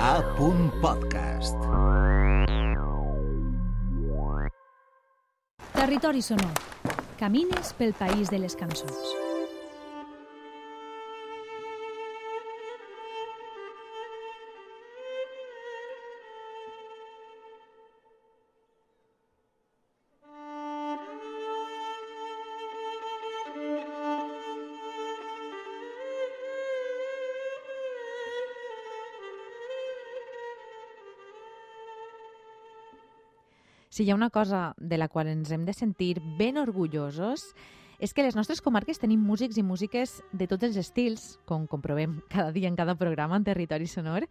A. Podcast. Territori sonor. Camines pel país de les cançons. Si hi ha una cosa de la qual ens hem de sentir ben orgullosos és que les nostres comarques tenim músics i músiques de tots els estils, com comprovem cada dia en cada programa en Territori Sonor.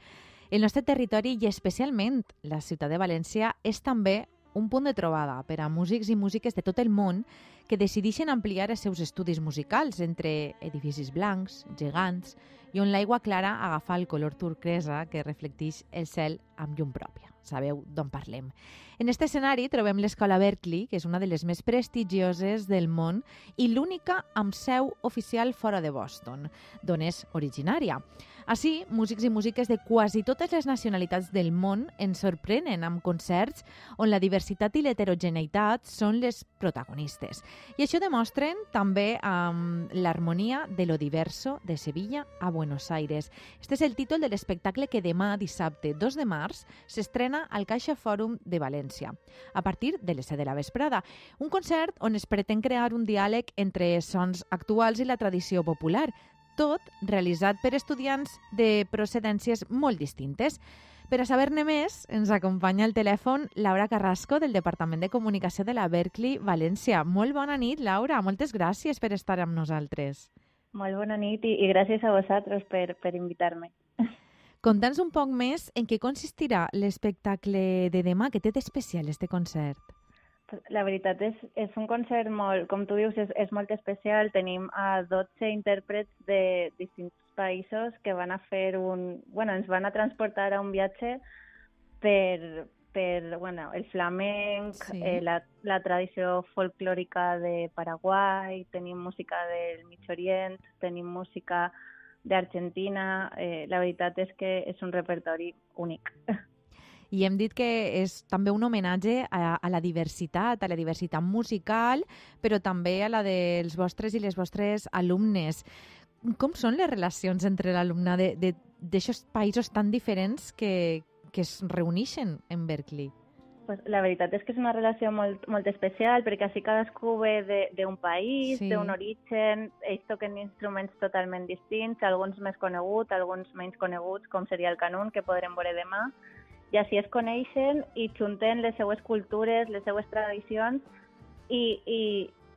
El nostre territori i especialment la ciutat de València és també un punt de trobada per a músics i músiques de tot el món que decideixen ampliar els seus estudis musicals entre edificis blancs, gegants i on l'aigua clara agafa el color turquesa que reflecteix el cel amb llum pròpia. Sabeu d'on parlem. En aquest escenari trobem l'escola Berkeley, que és una de les més prestigioses del món i l'única amb seu oficial fora de Boston, d'on és originària. Així, músics i músiques de quasi totes les nacionalitats del món ens sorprenen amb concerts on la diversitat i l'heterogeneïtat són les protagonistes. I això demostren també amb l'harmonia de lo diverso de Sevilla a Buenos Aires. Este és el títol de l'espectacle que demà, dissabte 2 de març, s'estrena al Caixa Fòrum de València, a partir de les 7 de la vesprada. Un concert on es pretén crear un diàleg entre sons actuals i la tradició popular, tot realitzat per estudiants de procedències molt distintes. Per a saber-ne més, ens acompanya al telèfon Laura Carrasco, del Departament de Comunicació de la Berkeley València. Molt bona nit, Laura. Moltes gràcies per estar amb nosaltres. Molt bona nit i, i gràcies a vosaltres per, per invitar-me. Conta'ns un poc més en què consistirà l'espectacle de demà, que té d'especial este concert. La veritat és, és un concert molt, com tu dius, és, és molt especial. Tenim a 12 intèrprets de distints països que van a fer un... Bueno, ens van a transportar a un viatge per, per bueno, el flamenc, sí. eh, la, la tradició folclòrica de Paraguai, tenim música del Mig Orient, tenim música d'Argentina. Eh, la veritat és que és un repertori únic. I hem dit que és també un homenatge a, a la diversitat, a la diversitat musical, però també a la dels vostres i les vostres alumnes. Com són les relacions entre l'alumne d'aixòs països tan diferents que, que es reuneixen en Berkeley? Pues la veritat és que és una relació molt, molt especial perquè així cadascú ve d'un país, sí. d'un origen, ells toquen instruments totalment distints, alguns més coneguts, alguns menys coneguts, com seria el canun, que podrem veure demà, i així es coneixen i junten les seues cultures, les seues tradicions i, i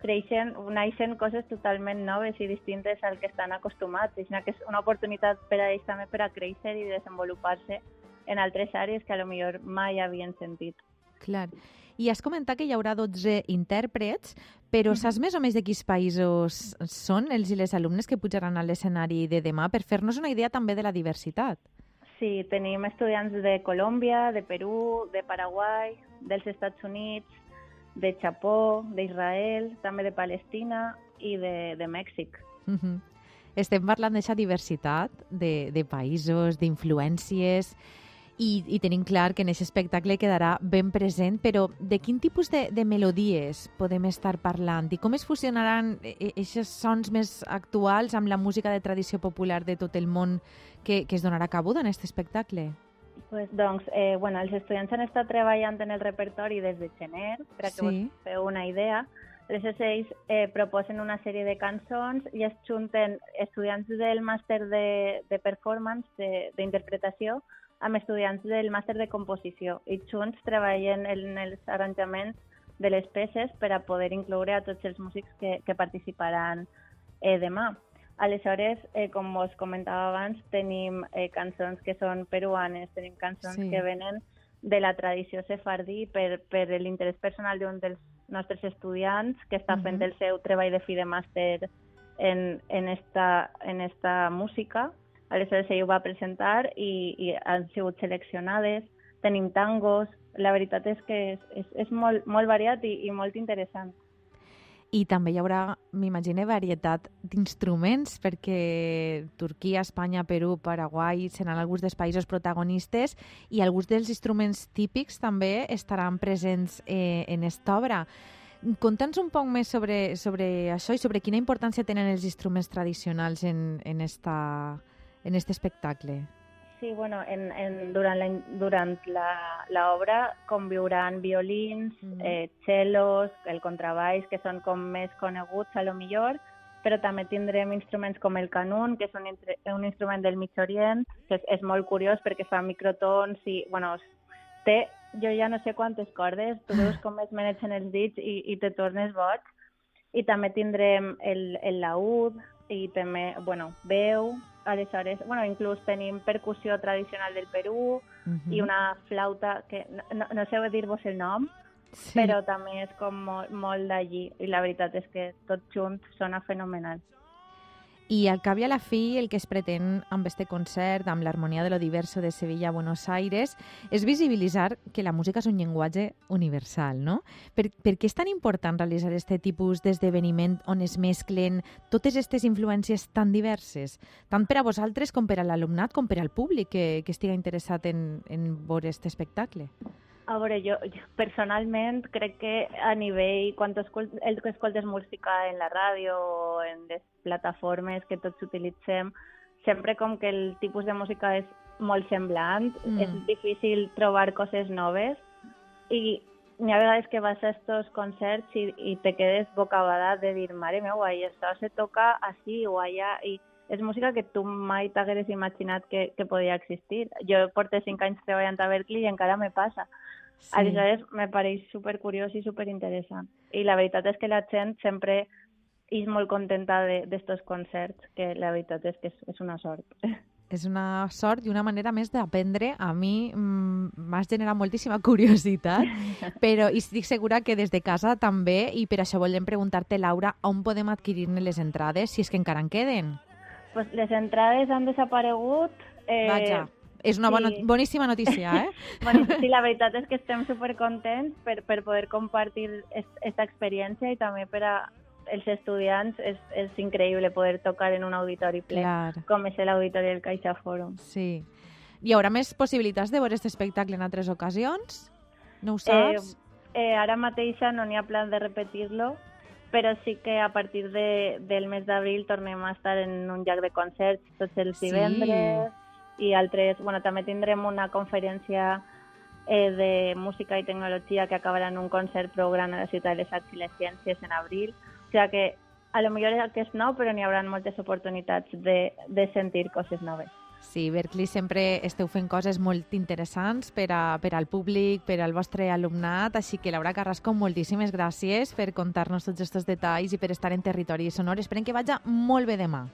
creixen, naixen coses totalment noves i distintes al que estan acostumats. És una, que és una oportunitat per a ells també per a créixer i desenvolupar-se en altres àrees que a lo millor mai havien sentit. Clar. I has comentat que hi haurà 12 intèrprets, però saps més o menys de quins països són els i les alumnes que pujaran a l'escenari de demà per fer-nos una idea també de la diversitat? Sí, tenim estudiants de Colòmbia, de Perú, de Paraguai, dels Estats Units, de Japó, d'Israel, també de Palestina i de, de Mèxic. Uh -huh. Estem parlant d'aquesta diversitat de, de països, d'influències, i, i tenim clar que en aquest espectacle quedarà ben present, però de quin tipus de, de melodies podem estar parlant i com es fusionaran aquests sons més actuals amb la música de tradició popular de tot el món que, que es donarà cabuda en aquest espectacle? Pues, doncs, eh, bueno, els estudiants han estat treballant en el repertori des de gener, per a que sí. vos feu una idea. Aleshores, ells eh, proposen una sèrie de cançons i es junten estudiants del màster de, de performance, d'interpretació, amb estudiants del màster de composició i junts treballen en els arranjaments de les peces per a poder incloure a tots els músics que, que participaran eh, demà. Aleshores, eh, com us comentava abans, tenim eh, cançons que són peruanes, tenim cançons sí. que venen de la tradició sefardí per, per l'interès personal d'un dels nostres estudiants que està fent uh -huh. el seu treball de fi de màster en, en, esta, en esta música. Aleshores ell ho va presentar i, i han sigut seleccionades. Tenim tangos. La veritat és que és, és, és molt, molt variat i, i molt interessant. i també hi haurà, m'imagino, varietat d'instruments perquè Turquia, Espanya, Perú, Paraguai seran alguns dels països protagonistes i alguns dels instruments típics també estaran presents eh, en esta obra. Conta'ns un poc més sobre, sobre això i sobre quina importància tenen els instruments tradicionals en, en, esta, en este espectacle. Sí, bueno, en, en, durant, la, durant la, la obra conviuran violins, mm. eh, cellos, el contrabaix, que són com més coneguts a lo millor, però també tindrem instruments com el canun, que és un, un instrument del Mig Orient, que és, és molt curiós perquè fa microtons i, bueno, té, jo ja no sé quantes cordes, tu veus com es menegen els dits i, i te tornes boig. I també tindrem el, el laúd, i també, bueno, veu, aleshores, bueno, inclús tenim percussió tradicional del Perú uh -huh. i una flauta que no, no sé dir-vos el nom, sí. però també és com molt, molt d'allí i la veritat és que tot junt sona fenomenal. I al cap i a la fi, el que es pretén amb este concert, amb l'harmonia de lo diverso de Sevilla a Buenos Aires, és visibilitzar que la música és un llenguatge universal, no? Per, per què és tan important realitzar aquest tipus d'esdeveniment on es mesclen totes aquestes influències tan diverses, tant per a vosaltres com per a l'alumnat com per al públic que, que estigui interessat en, en veure aquest espectacle? A veure, jo, jo personalment crec que a nivell, quan tu escol el que escoltes música en la ràdio o en les plataformes que tots utilitzem, sempre com que el tipus de música és molt semblant, mm. és difícil trobar coses noves i n'hi ha vegades que vas a estos concerts i, i te quedes bocabadat de dir, mare meva, i això se toca així o allà, i és música que tu mai t'hagueres imaginat que, que podia existir. Jo porto cinc anys treballant a Berkeley i encara me passa. Sí. Aleshores, me pareix super curiós i super interessant. I la veritat és que la gent sempre és molt contenta d'estos concerts, que la veritat és que és, és una sort. És una sort i una manera més d'aprendre. A mi mm, m'has generat moltíssima curiositat, però estic segura que des de casa també, i per això volem preguntar-te, Laura, on podem adquirir-ne les entrades, si és que encara en queden? Pues les entrades han desaparegut. Eh, Vaja és una bona, sí. boníssima notícia, eh? bueno, sí, la veritat és que estem supercontents per, per poder compartir aquesta experiència i també per a els estudiants és, és increïble poder tocar en un auditori ple, Clar. com és l'auditori del Caixa Fòrum. Sí. Hi haurà més possibilitats de veure aquest espectacle en altres ocasions? No ho saps? Eh, eh, ara mateixa no n'hi ha plan de repetir-lo, però sí que a partir de, del mes d'abril tornem a estar en un llac de concerts tots els sí. divendres i altres... Bueno, també tindrem una conferència eh, de música i tecnologia que acabarà en un concert prou gran a la ciutat de les Arts i les Ciències en abril. O sigui que a lo millor és nou, però n'hi haurà moltes oportunitats de, de sentir coses noves. Sí, Berkeley sempre esteu fent coses molt interessants per, a, per al públic, per al vostre alumnat, així que Laura Carrasco, moltíssimes gràcies per contar-nos tots aquests detalls i per estar en territori sonor. Esperem que vagi molt bé demà.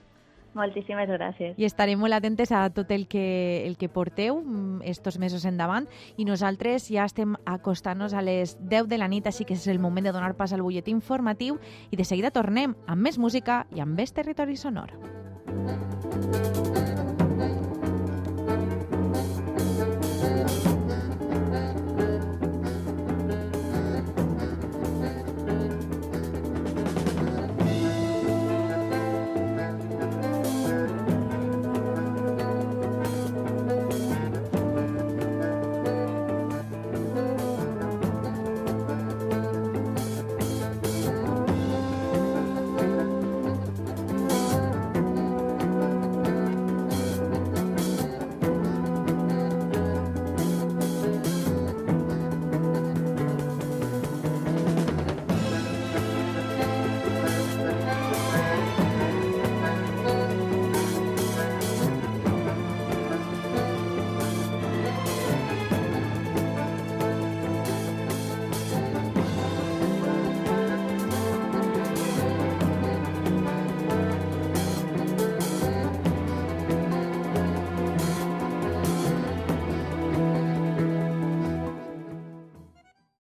Moltíssimes gràcies. I estarem molt atentes a tot el que, el que porteu mm, estos mesos endavant i nosaltres ja estem acostant-nos a les 10 de la nit, així que és el moment de donar pas al butlletí informatiu i de seguida tornem amb més música i amb més territori sonor. Música